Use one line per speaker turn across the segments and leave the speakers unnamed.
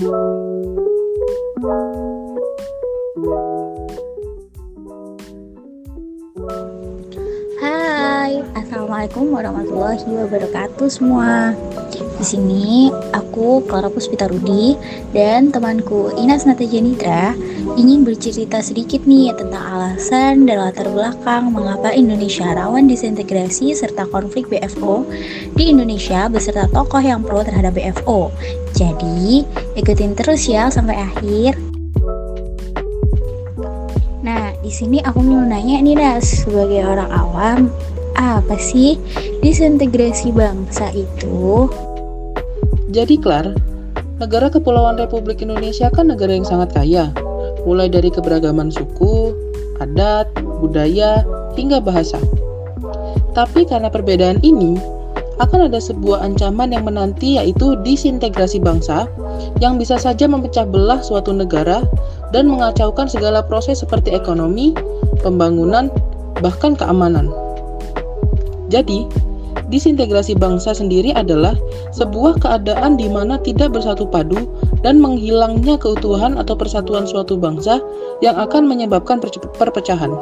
Hai, Assalamualaikum warahmatullahi wabarakatuh semua. Di sini aku Clara Puspita Rudi dan temanku Inas Natajanitra ingin bercerita sedikit nih tentang alasan dan latar belakang mengapa Indonesia rawan disintegrasi serta konflik BFO di Indonesia beserta tokoh yang pro terhadap BFO. Jadi, ikutin terus ya sampai akhir. Nah, di sini aku mau nanya nih Nas, sebagai orang awam, apa sih disintegrasi bangsa itu?
Jadi, Klar, negara Kepulauan Republik Indonesia kan negara yang sangat kaya, mulai dari keberagaman suku, adat, budaya, hingga bahasa. Tapi karena perbedaan ini, akan ada sebuah ancaman yang menanti yaitu disintegrasi bangsa yang bisa saja memecah belah suatu negara dan mengacaukan segala proses seperti ekonomi, pembangunan, bahkan keamanan. Jadi, disintegrasi bangsa sendiri adalah sebuah keadaan di mana tidak bersatu padu dan menghilangnya keutuhan atau persatuan suatu bangsa yang akan menyebabkan perpecahan.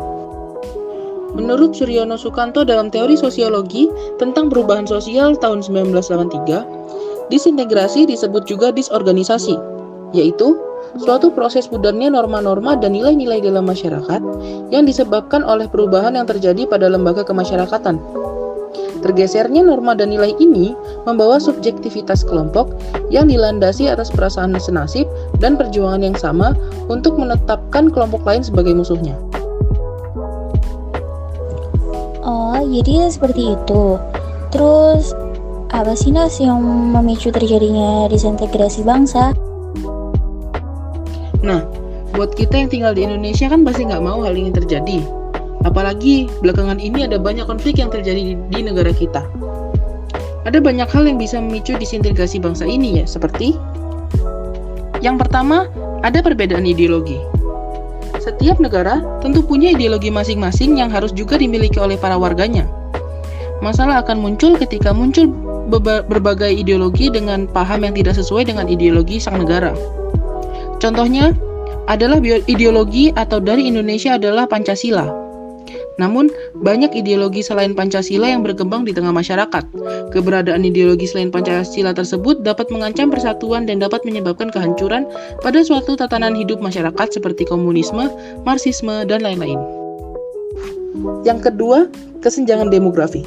Menurut Suryono Sukanto dalam teori sosiologi tentang perubahan sosial tahun 1983, disintegrasi disebut juga disorganisasi, yaitu suatu proses pudarnya norma-norma dan nilai-nilai dalam masyarakat yang disebabkan oleh perubahan yang terjadi pada lembaga kemasyarakatan. Tergesernya norma dan nilai ini membawa subjektivitas kelompok yang dilandasi atas perasaan senasib dan perjuangan yang sama untuk menetapkan kelompok lain sebagai musuhnya.
Oh, jadi seperti itu. Terus, apa sih Nas yang memicu terjadinya disintegrasi bangsa?
Nah, buat kita yang tinggal di Indonesia kan pasti nggak mau hal ini terjadi. Apalagi belakangan ini ada banyak konflik yang terjadi di, di negara kita. Ada banyak hal yang bisa memicu disintegrasi bangsa ini ya, seperti yang pertama, ada perbedaan ideologi. Setiap negara tentu punya ideologi masing-masing yang harus juga dimiliki oleh para warganya. Masalah akan muncul ketika muncul berbagai ideologi dengan paham yang tidak sesuai dengan ideologi sang negara. Contohnya adalah ideologi atau dari Indonesia adalah Pancasila. Namun, banyak ideologi selain Pancasila yang berkembang di tengah masyarakat. Keberadaan ideologi selain Pancasila tersebut dapat mengancam persatuan dan dapat menyebabkan kehancuran pada suatu tatanan hidup masyarakat seperti komunisme, marxisme, dan lain-lain. Yang kedua, kesenjangan demografi.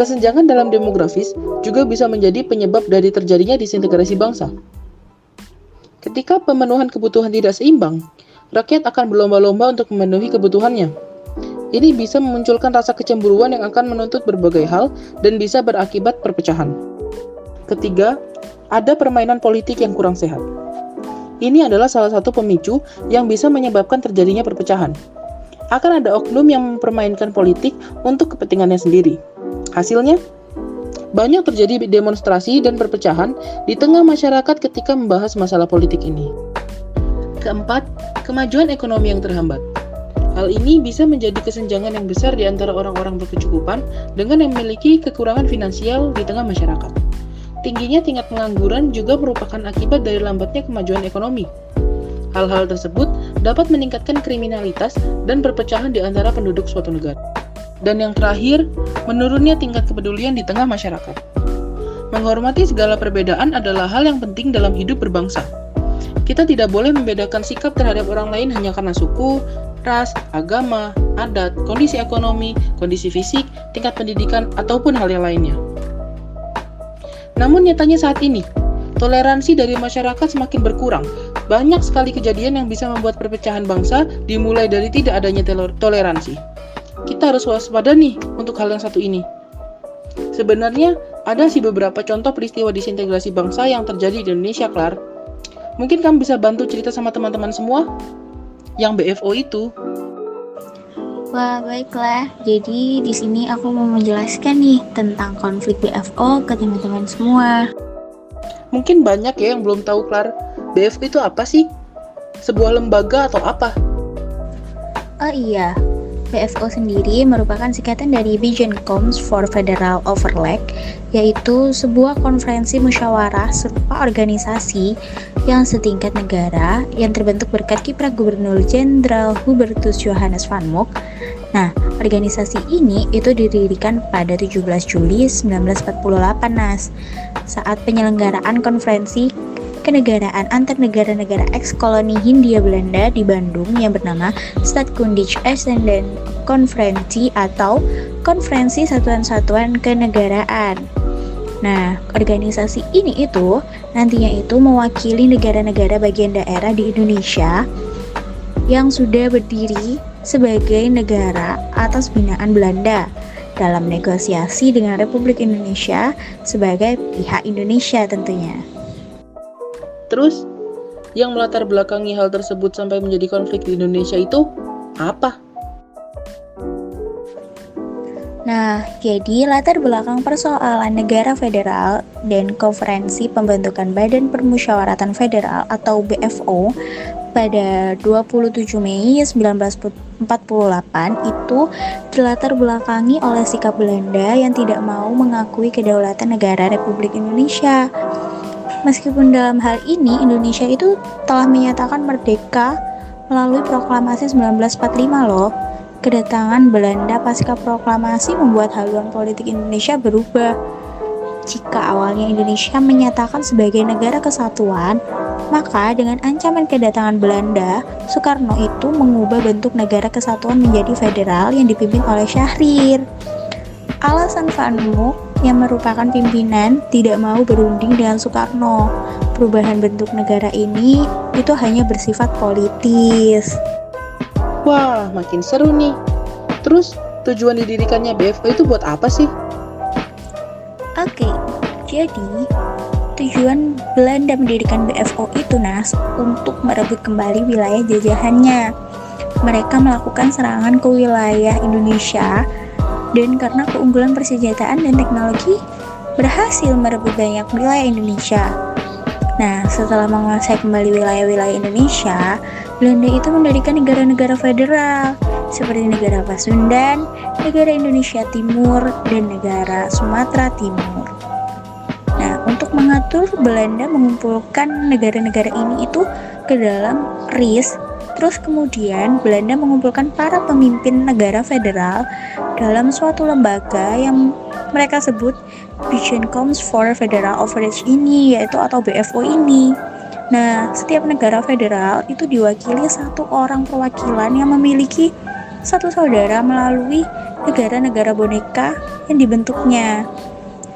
Kesenjangan dalam demografis juga bisa menjadi penyebab dari terjadinya disintegrasi bangsa. Ketika pemenuhan kebutuhan tidak seimbang, rakyat akan berlomba-lomba untuk memenuhi kebutuhannya. Ini bisa memunculkan rasa kecemburuan yang akan menuntut berbagai hal dan bisa berakibat perpecahan. Ketiga, ada permainan politik yang kurang sehat. Ini adalah salah satu pemicu yang bisa menyebabkan terjadinya perpecahan. Akan ada oknum yang mempermainkan politik untuk kepentingannya sendiri. Hasilnya, banyak terjadi demonstrasi dan perpecahan di tengah masyarakat ketika membahas masalah politik ini. Keempat, kemajuan ekonomi yang terhambat. Hal ini bisa menjadi kesenjangan yang besar di antara orang-orang berkecukupan dengan yang memiliki kekurangan finansial di tengah masyarakat. Tingginya tingkat pengangguran juga merupakan akibat dari lambatnya kemajuan ekonomi. Hal-hal tersebut dapat meningkatkan kriminalitas dan perpecahan di antara penduduk suatu negara. Dan yang terakhir, menurunnya tingkat kepedulian di tengah masyarakat. Menghormati segala perbedaan adalah hal yang penting dalam hidup berbangsa. Kita tidak boleh membedakan sikap terhadap orang lain hanya karena suku, ras, agama, adat, kondisi ekonomi, kondisi fisik, tingkat pendidikan, ataupun hal yang lainnya. Namun nyatanya saat ini, toleransi dari masyarakat semakin berkurang. Banyak sekali kejadian yang bisa membuat perpecahan bangsa dimulai dari tidak adanya toleransi kita harus waspada nih untuk hal yang satu ini. Sebenarnya ada sih beberapa contoh peristiwa disintegrasi bangsa yang terjadi di Indonesia, Klar. Mungkin kamu bisa bantu cerita sama teman-teman semua yang BFO itu.
Wah, baiklah. Jadi di sini aku mau menjelaskan nih tentang konflik BFO ke teman-teman semua.
Mungkin banyak ya yang belum tahu, Klar. BFO itu apa sih? Sebuah lembaga atau apa?
Oh iya, BFO sendiri merupakan singkatan dari Comes for Federal Overleg, yaitu sebuah konferensi musyawarah serupa organisasi yang setingkat negara yang terbentuk berkat kiprah Gubernur Jenderal Hubertus Johannes van Mook. Nah, organisasi ini itu didirikan pada 17 Juli 1948 Nas, saat penyelenggaraan konferensi kenegaraan antar negara-negara eks-koloni Hindia Belanda di Bandung yang bernama Stadkundig Ascendant Konferensi atau Konferensi Satuan-Satuan Kenegaraan. Nah, organisasi ini itu nantinya itu mewakili negara-negara bagian daerah di Indonesia yang sudah berdiri sebagai negara atas binaan Belanda dalam negosiasi dengan Republik Indonesia sebagai pihak Indonesia tentunya.
Terus, yang melatar belakangi hal tersebut sampai menjadi konflik di Indonesia itu apa?
Nah, jadi latar belakang persoalan negara federal dan konferensi pembentukan Badan Permusyawaratan Federal atau BFO pada 27 Mei 1948 itu dilatar belakangi oleh sikap Belanda yang tidak mau mengakui kedaulatan negara Republik Indonesia Meskipun dalam hal ini Indonesia itu telah menyatakan merdeka melalui proklamasi 1945 loh. Kedatangan Belanda pasca proklamasi membuat haluan politik Indonesia berubah. Jika awalnya Indonesia menyatakan sebagai negara kesatuan, maka dengan ancaman kedatangan Belanda, Soekarno itu mengubah bentuk negara kesatuan menjadi federal yang dipimpin oleh Syahrir. Alasan Van Mook yang merupakan pimpinan tidak mau berunding dengan Soekarno. Perubahan bentuk negara ini itu hanya bersifat politis.
Wah, makin seru nih. Terus tujuan didirikannya BFO itu buat apa sih?
Oke, jadi tujuan Belanda mendirikan BFO itu Nas untuk merebut kembali wilayah jajahannya. Mereka melakukan serangan ke wilayah Indonesia dan karena keunggulan persenjataan dan teknologi berhasil merebut banyak wilayah Indonesia. Nah, setelah menguasai kembali wilayah-wilayah Indonesia, Belanda itu mendirikan negara-negara federal seperti negara Pasundan, negara Indonesia Timur, dan negara Sumatera Timur. Nah, untuk mengatur Belanda mengumpulkan negara-negara ini itu ke dalam RIS Terus kemudian Belanda mengumpulkan para pemimpin negara federal dalam suatu lembaga yang mereka sebut Comes for Federal Overreach ini yaitu atau BFO ini. Nah, setiap negara federal itu diwakili satu orang perwakilan yang memiliki satu saudara melalui negara-negara boneka yang dibentuknya.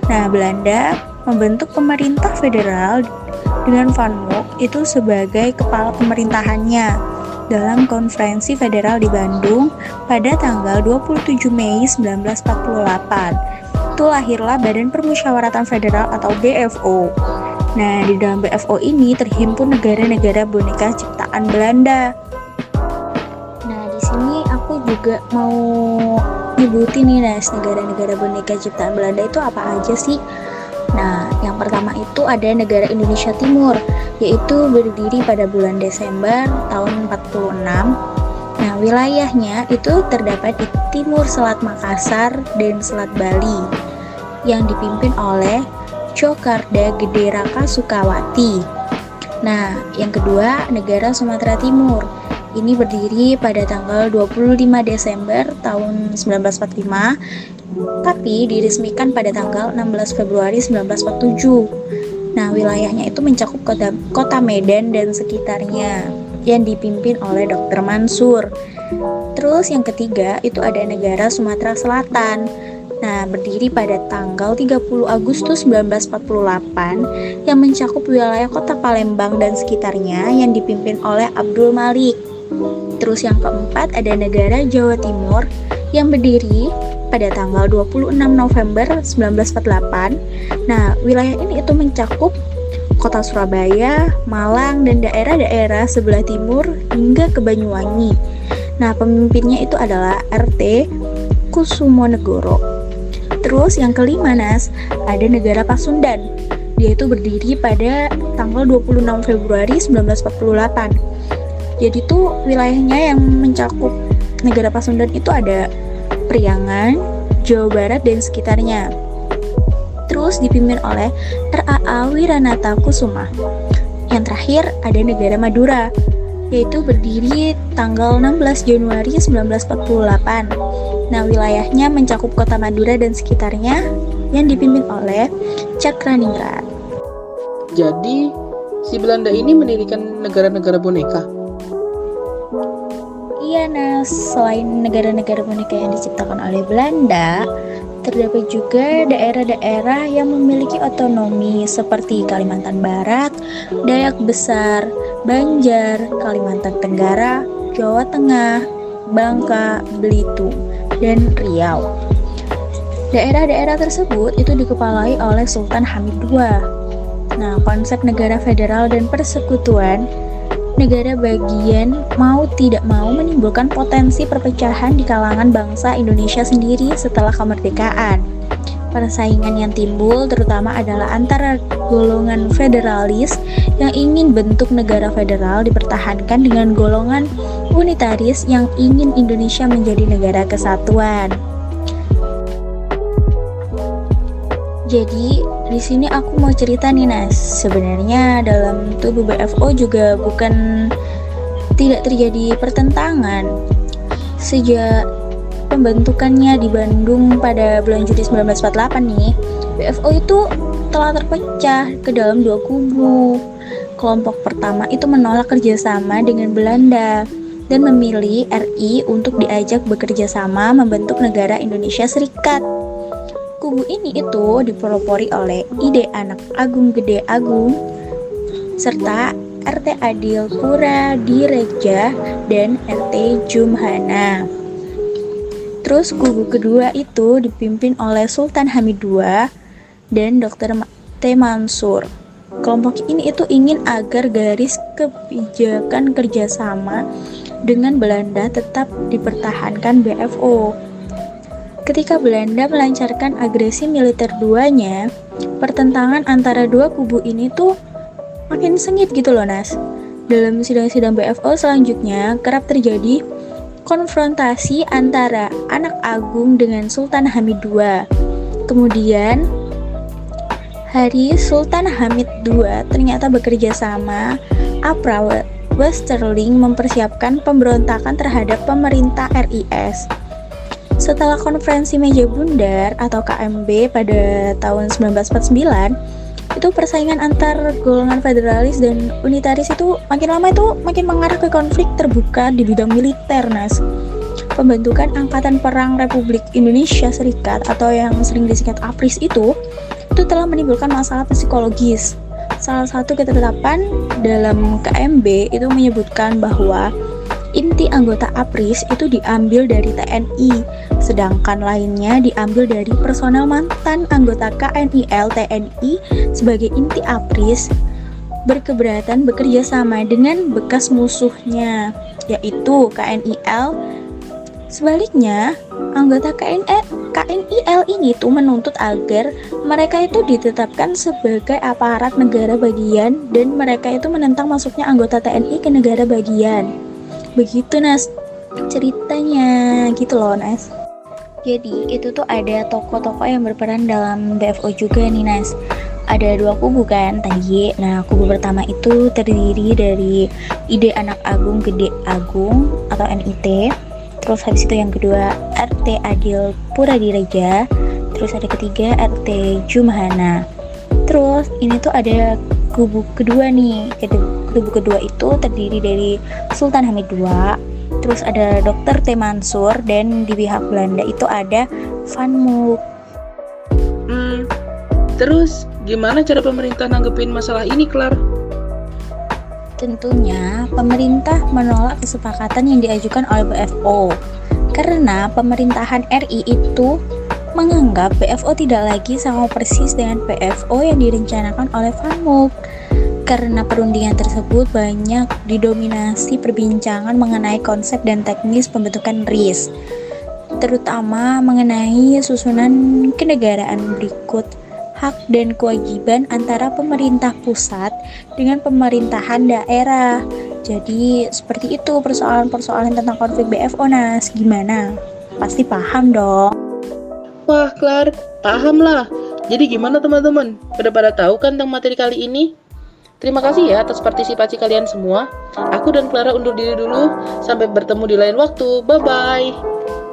Nah, Belanda membentuk pemerintah federal dengan Van Mook itu sebagai kepala pemerintahannya dalam konferensi federal di Bandung pada tanggal 27 Mei 1948. Itu lahirlah Badan Permusyawaratan Federal atau BFO. Nah, di dalam BFO ini terhimpun negara-negara boneka ciptaan Belanda. Nah, di sini aku juga mau nyebutin nih Nas, negara-negara boneka ciptaan Belanda itu apa aja sih? Yang pertama itu ada negara Indonesia Timur, yaitu berdiri pada bulan Desember tahun 46. Nah, wilayahnya itu terdapat di timur Selat Makassar dan Selat Bali yang dipimpin oleh Cokarda Gede Raka Sukawati. Nah, yang kedua, negara Sumatera Timur. Ini berdiri pada tanggal 25 Desember tahun 1945 tapi diresmikan pada tanggal 16 Februari 1947. Nah, wilayahnya itu mencakup kota, kota Medan dan sekitarnya yang dipimpin oleh Dr. Mansur. Terus yang ketiga itu ada negara Sumatera Selatan. Nah, berdiri pada tanggal 30 Agustus 1948 yang mencakup wilayah kota Palembang dan sekitarnya yang dipimpin oleh Abdul Malik. Terus yang keempat ada negara Jawa Timur yang berdiri pada tanggal 26 November 1948. Nah, wilayah ini itu mencakup kota Surabaya, Malang, dan daerah-daerah sebelah timur hingga ke Banyuwangi. Nah, pemimpinnya itu adalah RT Kusumonegoro. Terus yang kelima, Nas, ada negara Pasundan. Dia itu berdiri pada tanggal 26 Februari 1948. Jadi itu wilayahnya yang mencakup negara Pasundan itu ada Priangan, Jawa Barat dan sekitarnya. Terus dipimpin oleh RAA Wiranata Kusuma. Yang terakhir ada negara Madura, yaitu berdiri tanggal 16 Januari 1948. Nah, wilayahnya mencakup kota Madura dan sekitarnya yang dipimpin oleh Cakraningrat.
Jadi, si Belanda ini mendirikan negara-negara boneka.
Iya, nah selain negara-negara boneka yang diciptakan oleh Belanda, terdapat juga daerah-daerah yang memiliki otonomi seperti Kalimantan Barat, Dayak Besar, Banjar, Kalimantan Tenggara, Jawa Tengah, Bangka, Belitung, dan Riau. Daerah-daerah tersebut itu dikepalai oleh Sultan Hamid II. Nah, konsep negara federal dan persekutuan negara bagian mau tidak mau menimbulkan potensi perpecahan di kalangan bangsa Indonesia sendiri setelah kemerdekaan. Persaingan yang timbul terutama adalah antara golongan federalis yang ingin bentuk negara federal dipertahankan dengan golongan unitaris yang ingin Indonesia menjadi negara kesatuan. Jadi di sini aku mau cerita nih Nas. Sebenarnya dalam tubuh BFO juga bukan tidak terjadi pertentangan. Sejak pembentukannya di Bandung pada bulan Juli 1948 nih, BFO itu telah terpecah ke dalam dua kubu. Kelompok pertama itu menolak kerjasama dengan Belanda dan memilih RI untuk diajak bekerja sama membentuk negara Indonesia Serikat. Kubu ini itu dipelopori oleh ide anak Agung Gede Agung serta RT Adil Pura Direja dan RT Jumhana. Terus kubu kedua itu dipimpin oleh Sultan Hamid II dan Dr. T. Mansur. Kelompok ini itu ingin agar garis kebijakan kerjasama dengan Belanda tetap dipertahankan BFO. Ketika Belanda melancarkan agresi militer duanya, pertentangan antara dua kubu ini tuh makin sengit gitu loh Nas. Dalam sidang-sidang BFO selanjutnya kerap terjadi konfrontasi antara anak agung dengan Sultan Hamid II. Kemudian hari Sultan Hamid II ternyata bekerja sama Apra Westerling mempersiapkan pemberontakan terhadap pemerintah RIS. Setelah konferensi meja bundar atau KMB pada tahun 1949, itu persaingan antar golongan federalis dan unitaris itu makin lama itu makin mengarah ke konflik terbuka di bidang militer, Nas. Pembentukan Angkatan Perang Republik Indonesia Serikat atau yang sering disingkat APRIS itu itu telah menimbulkan masalah psikologis. Salah satu ketetapan dalam KMB itu menyebutkan bahwa inti anggota APRIS itu diambil dari TNI, sedangkan lainnya diambil dari personel mantan anggota KNIL TNI sebagai inti APRIS berkeberatan bekerja sama dengan bekas musuhnya, yaitu KNIL. Sebaliknya, anggota KNIL, KNIL ini tuh menuntut agar mereka itu ditetapkan sebagai aparat negara bagian dan mereka itu menentang masuknya anggota TNI ke negara bagian. Begitu Nas ceritanya. Gitu loh Nas jadi itu tuh ada tokoh-tokoh yang berperan dalam BFO juga nih Nas. Ada dua kubu kan tadi nah kubu pertama itu terdiri dari ide anak agung gede agung atau NIT terus habis itu yang kedua RT Adil Pura Direja terus ada ketiga RT Jumhana terus ini tuh ada kubu kedua nih. Kubu kedua itu terdiri dari Sultan Hamid II, terus ada Dr. T. Mansur, dan di pihak Belanda itu ada Van Mook.
Hmm, terus gimana cara pemerintah nanggepin masalah ini, Klar?
Tentunya pemerintah menolak kesepakatan yang diajukan oleh BFO karena pemerintahan RI itu menganggap BFO tidak lagi sama persis dengan BFO yang direncanakan oleh Van Mook karena perundingan tersebut banyak didominasi perbincangan mengenai konsep dan teknis pembentukan RIS, terutama mengenai susunan kenegaraan berikut hak dan kewajiban antara pemerintah pusat dengan pemerintahan daerah. Jadi seperti itu persoalan-persoalan tentang konflik BFO Nas. Gimana? Pasti paham dong.
Wah, Klar, paham lah. Jadi gimana teman-teman? Pada pada tahu kan tentang materi kali ini? Terima kasih ya atas partisipasi kalian semua. Aku dan Clara undur diri dulu. Sampai bertemu di lain waktu. Bye-bye.